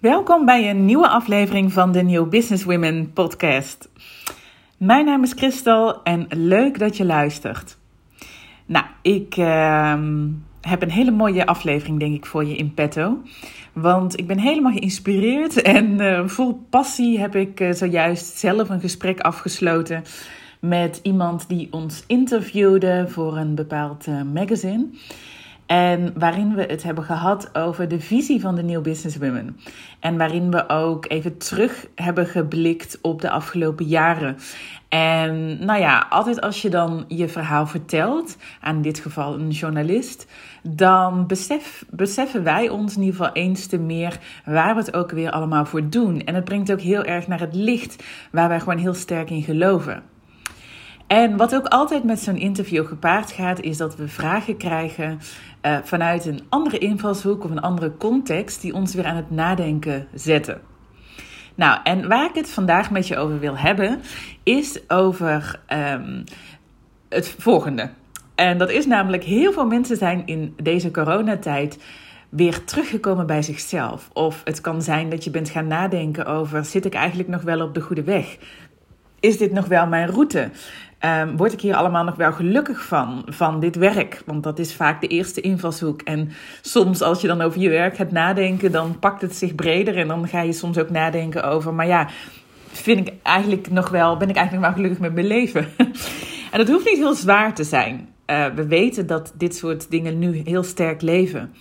Welkom bij een nieuwe aflevering van de New Business Women podcast. Mijn naam is Christel en leuk dat je luistert. Nou, ik ehm, heb een hele mooie aflevering denk ik voor je in petto. Want ik ben helemaal geïnspireerd en uh, vol passie heb ik uh, zojuist zelf een gesprek afgesloten met iemand die ons interviewde voor een bepaald uh, magazine. En waarin we het hebben gehad over de visie van de New Business Women. En waarin we ook even terug hebben geblikt op de afgelopen jaren. En nou ja, altijd als je dan je verhaal vertelt, aan dit geval een journalist, dan besef, beseffen wij ons in ieder geval eens te meer waar we het ook weer allemaal voor doen. En het brengt ook heel erg naar het licht waar wij gewoon heel sterk in geloven. En wat ook altijd met zo'n interview gepaard gaat, is dat we vragen krijgen uh, vanuit een andere invalshoek of een andere context die ons weer aan het nadenken zetten. Nou, en waar ik het vandaag met je over wil hebben, is over um, het volgende. En dat is namelijk heel veel mensen zijn in deze coronatijd weer teruggekomen bij zichzelf. Of het kan zijn dat je bent gaan nadenken over: zit ik eigenlijk nog wel op de goede weg? Is dit nog wel mijn route? Um, word ik hier allemaal nog wel gelukkig van, van dit werk? Want dat is vaak de eerste invalshoek. En soms als je dan over je werk gaat nadenken, dan pakt het zich breder. En dan ga je soms ook nadenken over, maar ja, vind ik eigenlijk nog wel, ben ik eigenlijk nog wel gelukkig met mijn leven? en dat hoeft niet heel zwaar te zijn. Uh, we weten dat dit soort dingen nu heel sterk leven.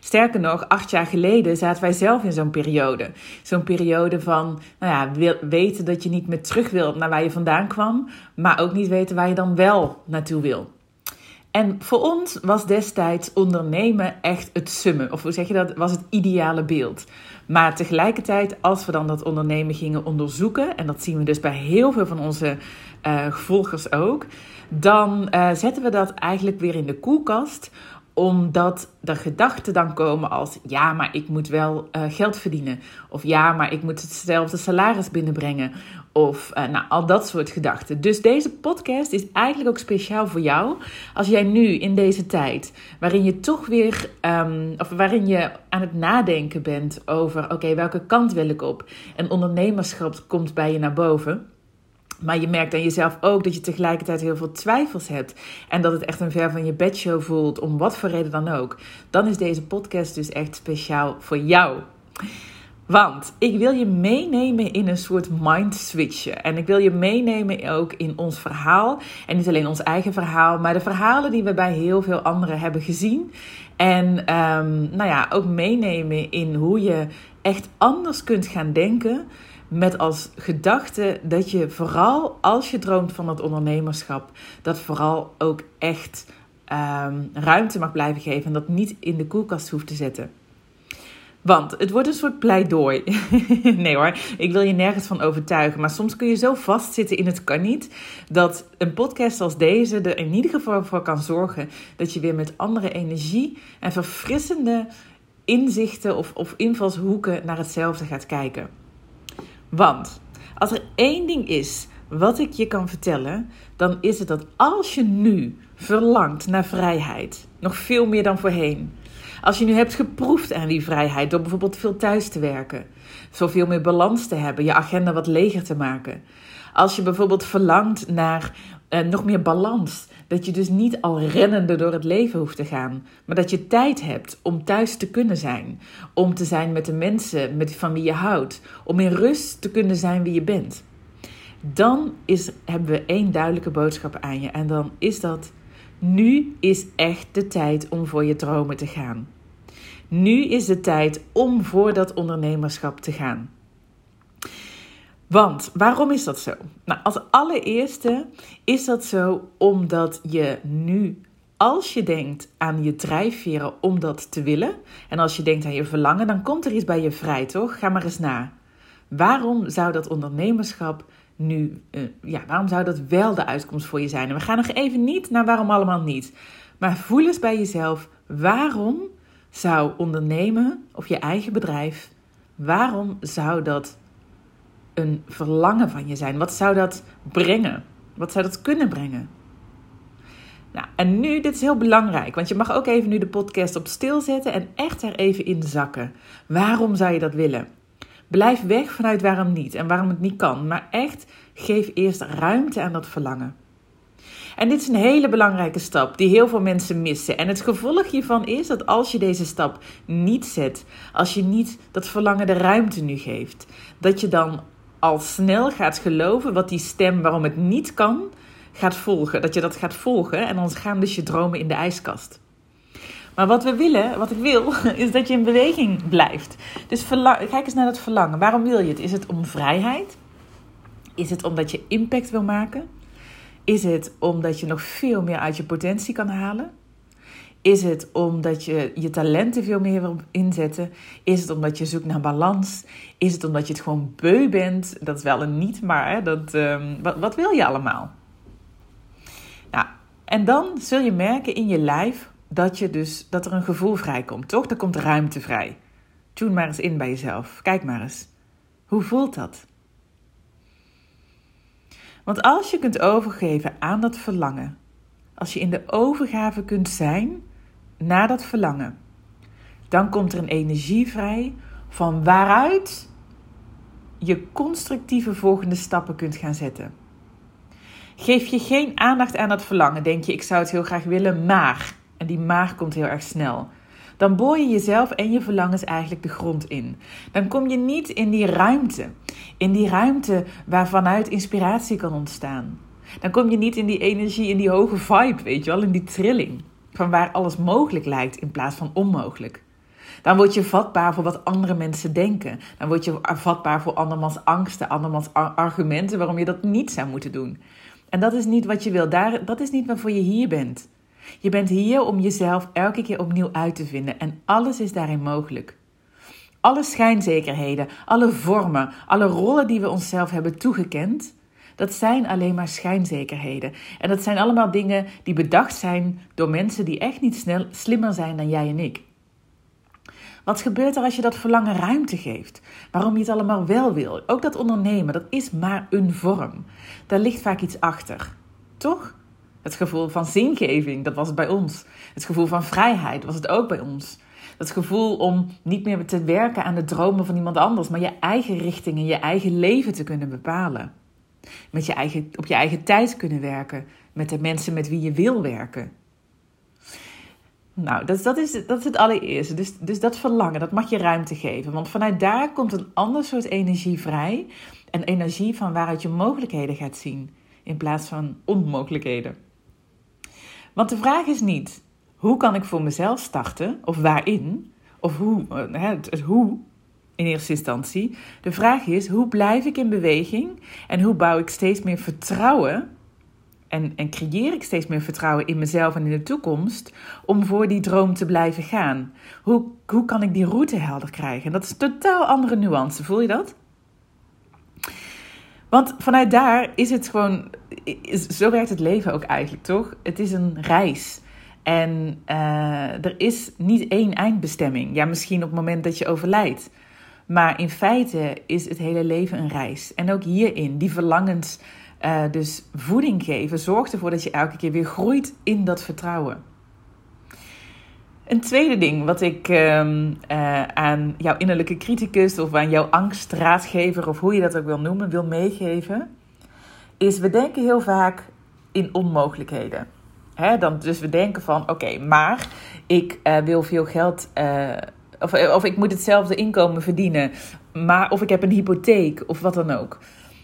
Sterker nog, acht jaar geleden zaten wij zelf in zo'n periode. Zo'n periode van nou ja, weten dat je niet meer terug wilt naar waar je vandaan kwam, maar ook niet weten waar je dan wel naartoe wil. En voor ons was destijds ondernemen echt het summen. Of hoe zeg je dat? Was het ideale beeld. Maar tegelijkertijd, als we dan dat ondernemen gingen onderzoeken, en dat zien we dus bij heel veel van onze uh, volgers ook, dan uh, zetten we dat eigenlijk weer in de koelkast omdat er gedachten dan komen als: ja, maar ik moet wel uh, geld verdienen. Of ja, maar ik moet hetzelfde salaris binnenbrengen. Of uh, nou, al dat soort gedachten. Dus deze podcast is eigenlijk ook speciaal voor jou. Als jij nu in deze tijd, waarin je toch weer, um, of waarin je aan het nadenken bent over: oké, welke kant wil ik op? En ondernemerschap komt bij je naar boven maar je merkt aan jezelf ook dat je tegelijkertijd heel veel twijfels hebt. En dat het echt een ver van je bedshow voelt, om wat voor reden dan ook. Dan is deze podcast dus echt speciaal voor jou. Want ik wil je meenemen in een soort mind switchen. En ik wil je meenemen ook in ons verhaal. En niet alleen ons eigen verhaal, maar de verhalen die we bij heel veel anderen hebben gezien. En um, nou ja, ook meenemen in hoe je echt anders kunt gaan denken met als gedachte dat je vooral als je droomt van het ondernemerschap, dat vooral ook echt um, ruimte mag blijven geven en dat niet in de koelkast hoeft te zetten. Want het wordt een soort pleidooi. nee hoor, ik wil je nergens van overtuigen. Maar soms kun je zo vastzitten in het kan niet. Dat een podcast als deze er in ieder geval voor kan zorgen dat je weer met andere energie en verfrissende inzichten of, of invalshoeken naar hetzelfde gaat kijken. Want als er één ding is wat ik je kan vertellen, dan is het dat als je nu verlangt naar vrijheid, nog veel meer dan voorheen. Als je nu hebt geproefd aan die vrijheid door bijvoorbeeld veel thuis te werken, zoveel meer balans te hebben, je agenda wat leger te maken. Als je bijvoorbeeld verlangt naar uh, nog meer balans, dat je dus niet al rennende door het leven hoeft te gaan, maar dat je tijd hebt om thuis te kunnen zijn, om te zijn met de mensen met van wie je houdt, om in rust te kunnen zijn wie je bent. Dan is, hebben we één duidelijke boodschap aan je en dan is dat nu is echt de tijd om voor je dromen te gaan. Nu is de tijd om voor dat ondernemerschap te gaan. Want waarom is dat zo? Nou, als allereerste is dat zo omdat je nu, als je denkt aan je drijfveren om dat te willen, en als je denkt aan je verlangen, dan komt er iets bij je vrij, toch? Ga maar eens na. Waarom zou dat ondernemerschap nu, uh, ja, waarom zou dat wel de uitkomst voor je zijn? En we gaan nog even niet naar waarom allemaal niet. Maar voel eens bij jezelf, waarom zou ondernemen of je eigen bedrijf, waarom zou dat een verlangen van je zijn? Wat zou dat brengen? Wat zou dat kunnen brengen? Nou, en nu, dit is heel belangrijk, want je mag ook even nu de podcast op stil zetten en echt er even in zakken. Waarom zou je dat willen? Blijf weg vanuit waarom niet en waarom het niet kan. Maar echt, geef eerst ruimte aan dat verlangen. En dit is een hele belangrijke stap die heel veel mensen missen. En het gevolg hiervan is dat als je deze stap niet zet, als je niet dat verlangen de ruimte nu geeft, dat je dan al snel gaat geloven wat die stem waarom het niet kan, gaat volgen. Dat je dat gaat volgen en dan gaan dus je dromen in de ijskast. Maar wat we willen, wat ik wil, is dat je in beweging blijft. Dus kijk eens naar dat verlangen. Waarom wil je het? Is het om vrijheid? Is het omdat je impact wil maken? Is het omdat je nog veel meer uit je potentie kan halen? Is het omdat je je talenten veel meer wil inzetten? Is het omdat je zoekt naar balans? Is het omdat je het gewoon beu bent? Dat is wel een niet, maar dat, wat, wat wil je allemaal? Nou, en dan zul je merken in je lijf dat, je dus, dat er een gevoel vrijkomt, toch? Er komt ruimte vrij. Tune maar eens in bij jezelf. Kijk maar eens. Hoe voelt dat? Want als je kunt overgeven aan dat verlangen, als je in de overgave kunt zijn naar dat verlangen, dan komt er een energie vrij van waaruit je constructieve volgende stappen kunt gaan zetten. Geef je geen aandacht aan dat verlangen, denk je ik zou het heel graag willen, maar, en die maar komt heel erg snel dan boor je jezelf en je verlangens eigenlijk de grond in. Dan kom je niet in die ruimte. In die ruimte waarvanuit inspiratie kan ontstaan. Dan kom je niet in die energie, in die hoge vibe, weet je wel, in die trilling. Van waar alles mogelijk lijkt in plaats van onmogelijk. Dan word je vatbaar voor wat andere mensen denken. Dan word je vatbaar voor andermans angsten, andermans argumenten waarom je dat niet zou moeten doen. En dat is niet wat je wil. Daar, dat is niet waarvoor je hier bent. Je bent hier om jezelf elke keer opnieuw uit te vinden en alles is daarin mogelijk. Alle schijnzekerheden, alle vormen, alle rollen die we onszelf hebben toegekend, dat zijn alleen maar schijnzekerheden. En dat zijn allemaal dingen die bedacht zijn door mensen die echt niet snel, slimmer zijn dan jij en ik. Wat gebeurt er als je dat verlangen ruimte geeft? Waarom je het allemaal wel wil? Ook dat ondernemen, dat is maar een vorm. Daar ligt vaak iets achter. Toch? Het gevoel van zingeving, dat was het bij ons. Het gevoel van vrijheid was het ook bij ons. Het gevoel om niet meer te werken aan de dromen van iemand anders, maar je eigen richting en je eigen leven te kunnen bepalen. Met je eigen, op je eigen tijd kunnen werken, met de mensen met wie je wil werken. Nou, dat, dat, is, dat is het allereerste. Dus, dus dat verlangen, dat mag je ruimte geven. Want vanuit daar komt een ander soort energie vrij. Een energie van waaruit je mogelijkheden gaat zien, in plaats van onmogelijkheden. Want de vraag is niet hoe kan ik voor mezelf starten of waarin of hoe, eh, het, het hoe in eerste instantie. De vraag is hoe blijf ik in beweging en hoe bouw ik steeds meer vertrouwen en, en creëer ik steeds meer vertrouwen in mezelf en in de toekomst om voor die droom te blijven gaan? Hoe, hoe kan ik die route helder krijgen? En dat is een totaal andere nuance, voel je dat? Want vanuit daar is het gewoon, zo werkt het leven ook eigenlijk, toch? Het is een reis. En uh, er is niet één eindbestemming. Ja, misschien op het moment dat je overlijdt. Maar in feite is het hele leven een reis. En ook hierin, die verlangens, uh, dus voeding geven, zorgt ervoor dat je elke keer weer groeit in dat vertrouwen. Een tweede ding wat ik uh, aan jouw innerlijke criticus of aan jouw angstraadgever of hoe je dat ook wil noemen, wil meegeven, is we denken heel vaak in onmogelijkheden. Dan, dus we denken van oké, maar ik uh, wil veel geld, of, of ik moet hetzelfde inkomen verdienen, maar of ik heb een hypotheek of wat dan ook.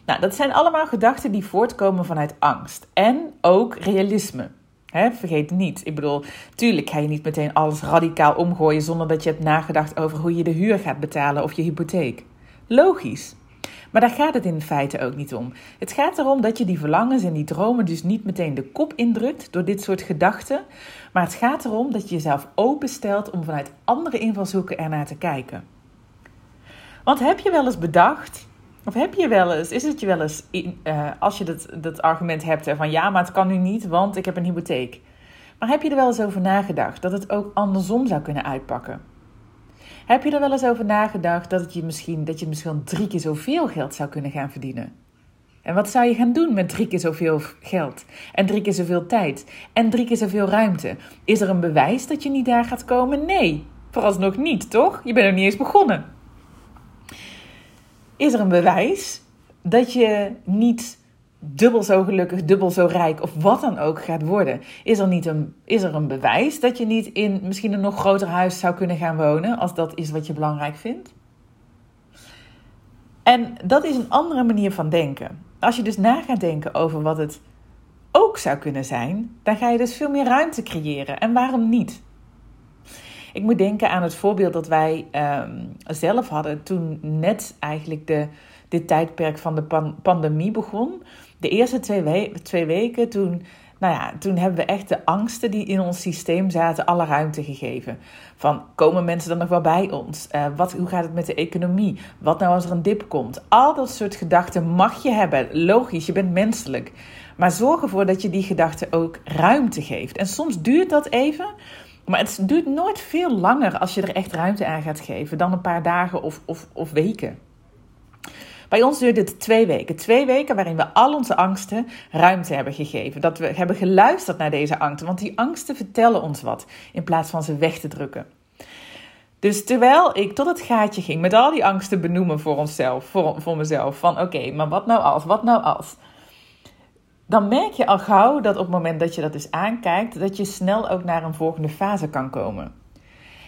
Nou, dat zijn allemaal gedachten die voortkomen vanuit angst en ook realisme. Vergeet niet. Ik bedoel, tuurlijk ga je niet meteen alles radicaal omgooien zonder dat je hebt nagedacht over hoe je de huur gaat betalen of je hypotheek. Logisch. Maar daar gaat het in feite ook niet om. Het gaat erom dat je die verlangens en die dromen dus niet meteen de kop indrukt door dit soort gedachten. Maar het gaat erom dat je jezelf openstelt om vanuit andere invalshoeken ernaar te kijken. Want heb je wel eens bedacht of heb je wel eens, is het je wel eens, uh, als je dat, dat argument hebt van ja, maar het kan nu niet, want ik heb een hypotheek. Maar heb je er wel eens over nagedacht dat het ook andersom zou kunnen uitpakken? Heb je er wel eens over nagedacht dat, het je misschien, dat je misschien drie keer zoveel geld zou kunnen gaan verdienen? En wat zou je gaan doen met drie keer zoveel geld? En drie keer zoveel tijd? En drie keer zoveel ruimte? Is er een bewijs dat je niet daar gaat komen? Nee, vooralsnog niet, toch? Je bent nog niet eens begonnen. is er een bewijs dat je niet dubbel zo gelukkig, dubbel zo rijk of wat dan ook gaat worden? Is er, niet een, is er een bewijs dat je niet in misschien een nog groter huis zou kunnen gaan wonen als dat is wat je belangrijk vindt? En dat is een andere manier van denken. Als je dus na gaat denken over wat het ook zou kunnen zijn, dan ga je dus veel meer ruimte creëren. En waarom niet? Ik moet denken aan het voorbeeld dat wij ehm, zelf hadden toen net eigenlijk de, dit tijdperk van de pandemie begon. De eerste twee, twee weken toen nou ja, toen hebben we echt de angsten die in ons systeem zaten alle ruimte gegeven. Van komen mensen dan nog wel bij ons? Uh, wat, hoe gaat het met de economie? Wat nou als er een dip komt? Al dat soort gedachten mag je hebben. Logisch, je bent menselijk. Maar zorg ervoor dat je die gedachten ook ruimte geeft. En soms duurt dat even. Maar het duurt nooit veel langer als je er echt ruimte aan gaat geven dan een paar dagen of, of, of weken. Bij ons duurde het twee weken. Twee weken waarin we al onze angsten ruimte hebben gegeven. Dat we hebben geluisterd naar deze angsten. Want die angsten vertellen ons wat in plaats van ze weg te drukken. Dus terwijl ik tot het gaatje ging met al die angsten benoemen voor onszelf, voor, voor mezelf. Van oké, maar wat nou als, wat nou als? Dan merk je al gauw dat op het moment dat je dat dus aankijkt, dat je snel ook naar een volgende fase kan komen.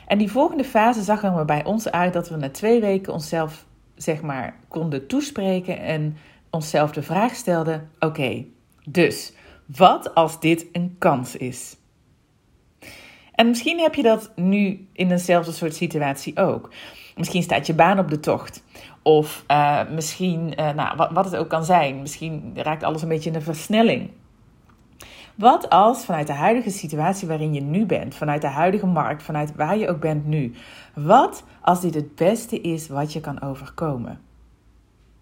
En die volgende fase zag er bij ons uit dat we na twee weken onszelf zeg maar, konden toespreken en onszelf de vraag stelden: oké, dus wat als dit een kans is? En misschien heb je dat nu in eenzelfde soort situatie ook. Misschien staat je baan op de tocht. Of uh, misschien, uh, nou, wat, wat het ook kan zijn. Misschien raakt alles een beetje in de versnelling. Wat als vanuit de huidige situatie waarin je nu bent, vanuit de huidige markt, vanuit waar je ook bent nu, wat als dit het beste is wat je kan overkomen?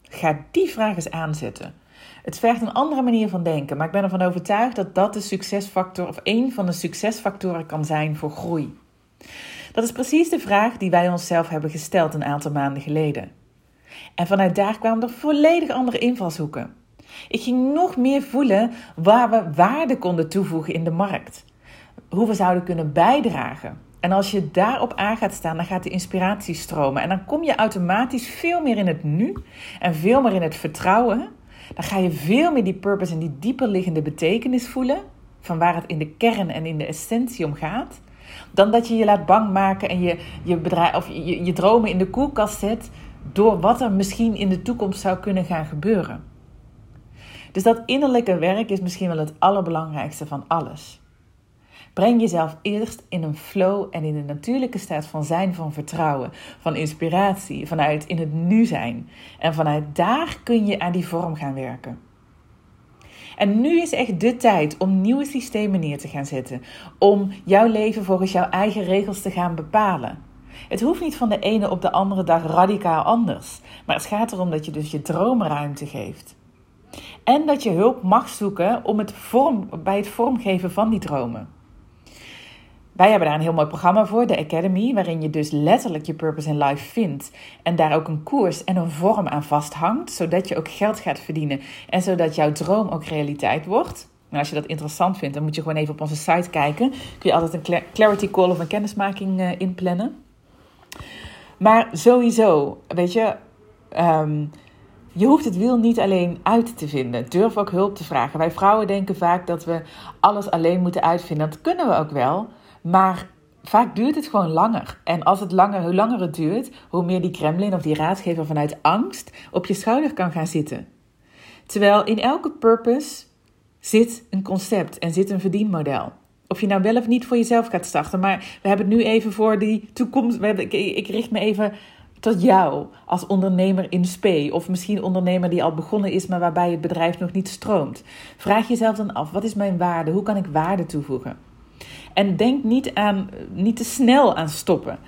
Ga die vraag eens aanzetten. Het vergt een andere manier van denken, maar ik ben ervan overtuigd dat dat de succesfactor of een van de succesfactoren kan zijn voor groei. Dat is precies de vraag die wij onszelf hebben gesteld een aantal maanden geleden. En vanuit daar kwamen er volledig andere invalshoeken. Ik ging nog meer voelen waar we waarde konden toevoegen in de markt. Hoe we zouden kunnen bijdragen. En als je daarop aan gaat staan, dan gaat de inspiratie stromen. En dan kom je automatisch veel meer in het nu en veel meer in het vertrouwen. Dan ga je veel meer die purpose en die dieper liggende betekenis voelen. Van waar het in de kern en in de essentie om gaat. Dan dat je je laat bang maken en je, je, bedrijf, of je, je dromen in de koelkast zet. Door wat er misschien in de toekomst zou kunnen gaan gebeuren. Dus dat innerlijke werk is misschien wel het allerbelangrijkste van alles. Breng jezelf eerst in een flow en in een natuurlijke staat van zijn, van vertrouwen, van inspiratie, vanuit in het nu zijn. En vanuit daar kun je aan die vorm gaan werken. En nu is echt de tijd om nieuwe systemen neer te gaan zetten. Om jouw leven volgens jouw eigen regels te gaan bepalen. Het hoeft niet van de ene op de andere dag radicaal anders. Maar het gaat erom dat je dus je droomruimte geeft. En dat je hulp mag zoeken om het vorm, bij het vormgeven van die dromen. Wij hebben daar een heel mooi programma voor, de Academy, waarin je dus letterlijk je purpose in life vindt. En daar ook een koers en een vorm aan vasthangt, zodat je ook geld gaat verdienen. En zodat jouw droom ook realiteit wordt. En als je dat interessant vindt, dan moet je gewoon even op onze site kijken. Kun je altijd een clarity call of een kennismaking uh, inplannen. Maar sowieso, weet je, um, je hoeft het wiel niet alleen uit te vinden. Durf ook hulp te vragen. Wij vrouwen denken vaak dat we alles alleen moeten uitvinden. Dat kunnen we ook wel. Maar vaak duurt het gewoon langer. En als het langer, hoe langer het duurt, hoe meer die Kremlin of die raadgever vanuit angst op je schouder kan gaan zitten. Terwijl in elke purpose zit een concept en zit een verdienmodel. Of je nou wel of niet voor jezelf gaat starten. Maar we hebben het nu even voor die toekomst. Ik richt me even tot jou als ondernemer in spe of misschien ondernemer die al begonnen is, maar waarbij het bedrijf nog niet stroomt. Vraag jezelf dan af: wat is mijn waarde? Hoe kan ik waarde toevoegen? En denk niet, aan, niet te snel aan stoppen.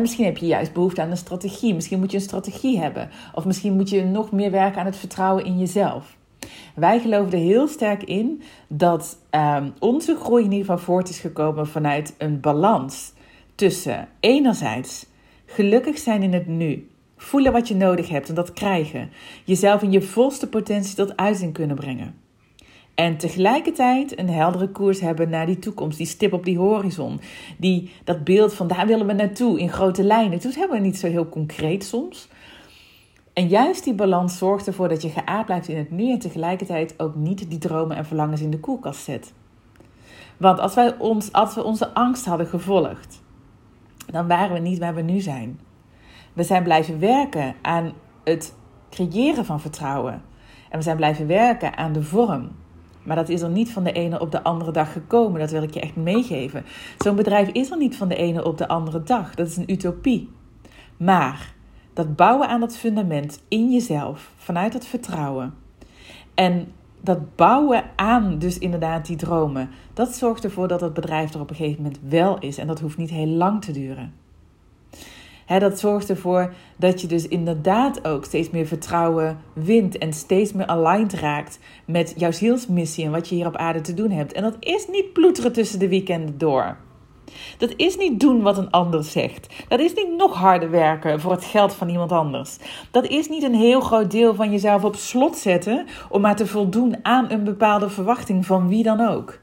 misschien heb je juist behoefte aan een strategie. Misschien moet je een strategie hebben. Of misschien moet je nog meer werken aan het vertrouwen in jezelf. Wij geloven er heel sterk in dat um, onze groei in ieder geval voort is gekomen vanuit een balans tussen enerzijds Gelukkig zijn in het nu. Voelen wat je nodig hebt en dat krijgen. Jezelf in je volste potentie tot uiting kunnen brengen. En tegelijkertijd een heldere koers hebben naar die toekomst, die stip op die horizon. Die, dat beeld van daar willen we naartoe in grote lijnen. Dus hebben we niet zo heel concreet soms. En juist die balans zorgt ervoor dat je geaard blijft in het nu en tegelijkertijd ook niet die dromen en verlangens in de koelkast zet. Want als, wij ons, als we onze angst hadden gevolgd, dan waren we niet waar we nu zijn. We zijn blijven werken aan het creëren van vertrouwen. En we zijn blijven werken aan de vorm. Maar dat is er niet van de ene op de andere dag gekomen. Dat wil ik je echt meegeven. Zo'n bedrijf is er niet van de ene op de andere dag. Dat is een utopie. Maar dat bouwen aan dat fundament in jezelf, vanuit dat vertrouwen. En dat bouwen aan dus inderdaad die dromen. Dat zorgt ervoor dat het bedrijf er op een gegeven moment wel is. En dat hoeft niet heel lang te duren. dat zorgt ervoor dat je dus inderdaad ook steeds meer vertrouwen wint en steeds meer aligned raakt met jouw zielsmissie en wat je hier op aarde te doen hebt. En dat is niet ploeteren tussen de weekenden door. Dat is niet doen wat een ander zegt. Dat is niet nog harder werken voor het geld van iemand anders. Dat is niet een heel groot deel van jezelf op slot zetten om maar te voldoen aan een bepaalde verwachting van wie dan ook.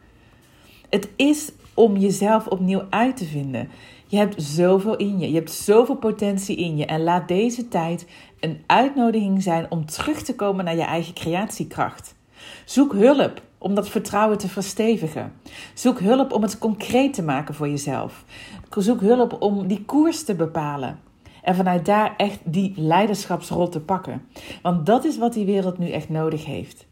Het is om jezelf opnieuw uit te vinden. Je hebt zoveel in je. Je hebt zoveel potentie in je. En laat deze tijd een uitnodiging zijn om terug te komen naar je eigen creatiekracht. Zoek hulp om dat vertrouwen te verstevigen. Zoek hulp om het concreet te maken voor jezelf. Zoek hulp om die koers te bepalen. En vanuit daar echt die leiderschapsrol te pakken. Want dat is wat die wereld nu echt nodig heeft.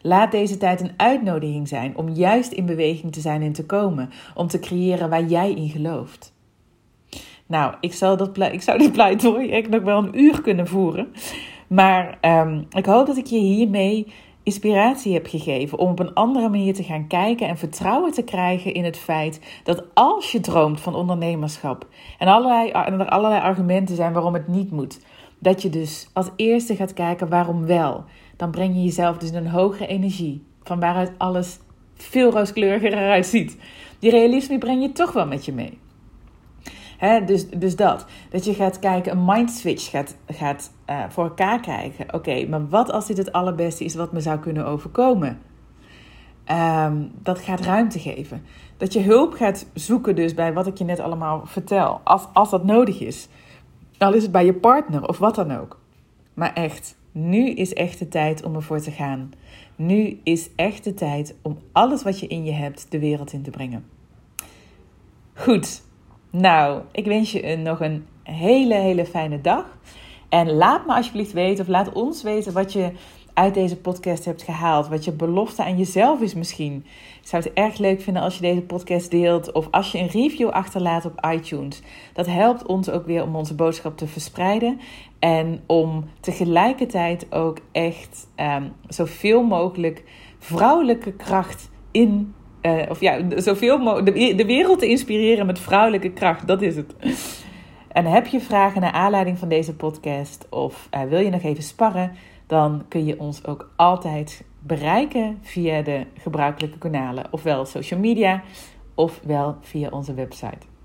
Laat deze tijd een uitnodiging zijn om juist in beweging te zijn en te komen. Om te creëren waar jij in gelooft. Nou, ik zou, dat ik zou dit pleidooi echt nog wel een uur kunnen voeren. Maar um, ik hoop dat ik je hiermee inspiratie heb gegeven om op een andere manier te gaan kijken en vertrouwen te krijgen in het feit dat als je droomt van ondernemerschap en, allerlei, en er allerlei argumenten zijn waarom het niet moet, dat je dus als eerste gaat kijken waarom wel. Dan breng je jezelf dus in een hogere energie, van waaruit alles veel rooskleuriger eruit ziet. Die realisme breng je toch wel met je mee dus, dus dat. Dat je gaat kijken, een mind switch gaat, gaat uh, voor elkaar krijgen. Oké, maar wat als dit het allerbeste is wat me zou kunnen overkomen? Um, dat gaat ruimte geven. Dat je hulp gaat zoeken dus bij wat ik je net allemaal vertel. Als, als dat nodig is. Al is het bij je partner of wat dan ook. Maar echt, nu is echt de tijd om ervoor te gaan. Nu is echt de tijd om alles wat je in je hebt de wereld in te brengen. Goed, nou, ik wens je nog een hele, hele fijne dag. En laat me alsjeblieft weten, of laat ons weten wat je uit deze podcast hebt gehaald. Wat je belofte aan jezelf is misschien. Ik zou het erg leuk vinden als je deze podcast deelt. Of als je een review achterlaat op iTunes. Dat helpt ons ook weer om onze boodschap te verspreiden. En om tegelijkertijd ook echt um, zoveel mogelijk vrouwelijke kracht in uh, of ja, zoveel mogelijk de, wereld te inspireren met vrouwelijke kracht. Dat is het. En heb je vragen naar aanleiding van deze podcast of uh, wil je nog even sparren, dan kun je ons ook altijd bereiken via de gebruikelijke kanalen, ofwel social media, ofwel via onze website.